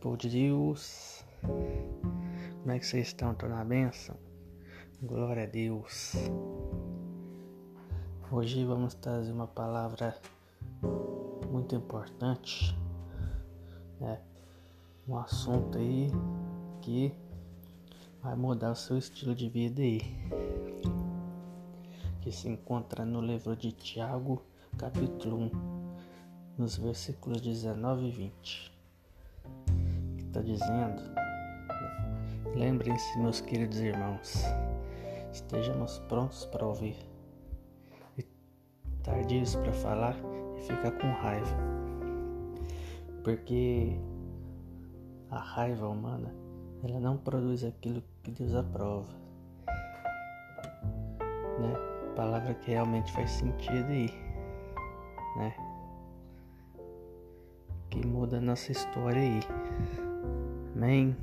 Povo de Deus. Como é que vocês estão? Estão na bênção? Glória a Deus. Hoje vamos trazer uma palavra muito importante. É um assunto aí que vai mudar o seu estilo de vida aí. Que se encontra no livro de Tiago, capítulo 1, nos versículos 19 e 20 está dizendo: Lembrem-se, meus queridos irmãos, estejamos prontos para ouvir, e tardios para falar e ficar com raiva, porque a raiva humana ela não produz aquilo que Deus aprova, né? Palavra que realmente faz sentido aí, né? Que muda a nossa história aí. Amém.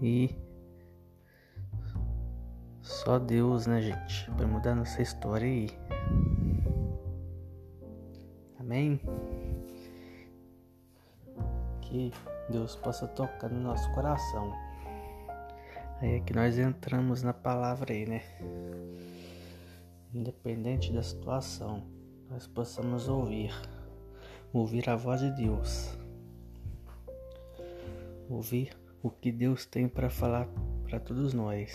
E só Deus, né, gente, vai mudar nossa história aí. Amém. Que Deus possa tocar no nosso coração. Aí é que nós entramos na palavra aí, né? Independente da situação, nós possamos ouvir ouvir a voz de Deus, ouvir o que Deus tem para falar para todos nós,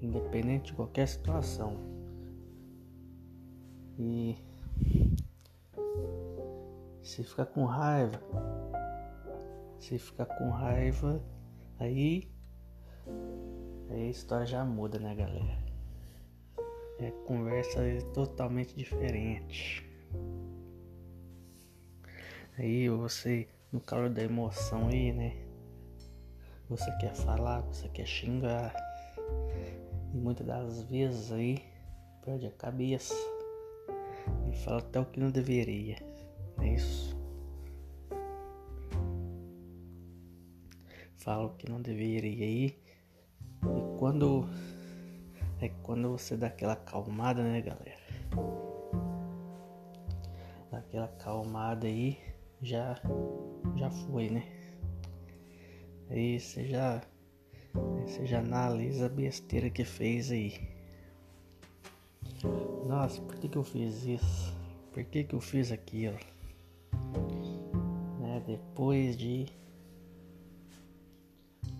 independente de qualquer situação. E se ficar com raiva, se ficar com raiva, aí, aí a história já muda, né, galera? É conversa totalmente diferente. Aí você, no calor da emoção aí, né? Você quer falar, você quer xingar. E muitas das vezes aí perde a cabeça e fala até o que não deveria. É isso. Fala o que não deveria aí. E quando é quando você dá aquela acalmada, né, galera? Dá aquela acalmada aí já já foi, né? Aí você já você já analisa a besteira que fez aí. Nossa, por que, que eu fiz isso? Por que, que eu fiz aquilo? Né? Depois de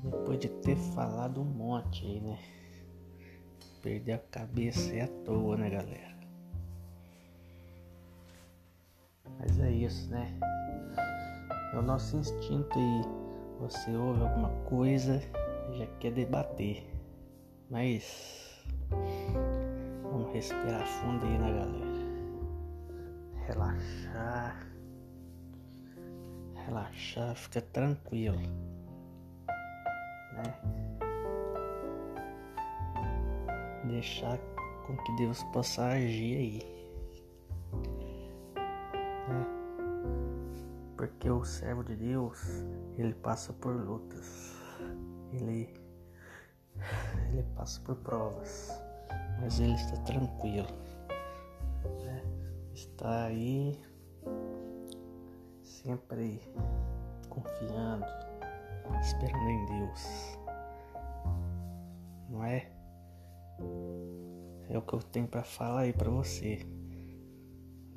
depois de ter falado um monte aí, né? Perder a cabeça é à toa, né, galera? Isso, né? É o nosso instinto e você ouve alguma coisa já quer debater. Mas vamos respirar fundo aí, né, galera? Relaxar. Relaxar, fica tranquilo. Né? Deixar com que Deus possa agir aí. Porque o servo de Deus, ele passa por lutas. Ele ele passa por provas, mas ele está tranquilo. Né? Está aí sempre confiando, esperando em Deus. Não é? É o que eu tenho para falar aí para você,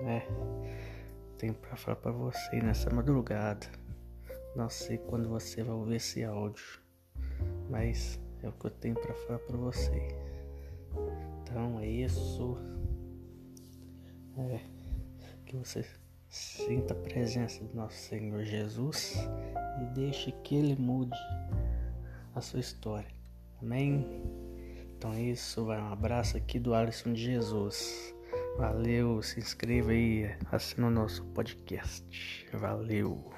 né? Tenho para falar para você nessa madrugada. Não sei quando você vai ouvir esse áudio, mas é o que eu tenho para falar para você. Então é isso. É que você sinta a presença do nosso Senhor Jesus e deixe que Ele mude a sua história. Amém? Então é isso. Vai um abraço aqui do Alisson de Jesus. Valeu, se inscreva aí, assina o nosso podcast. Valeu.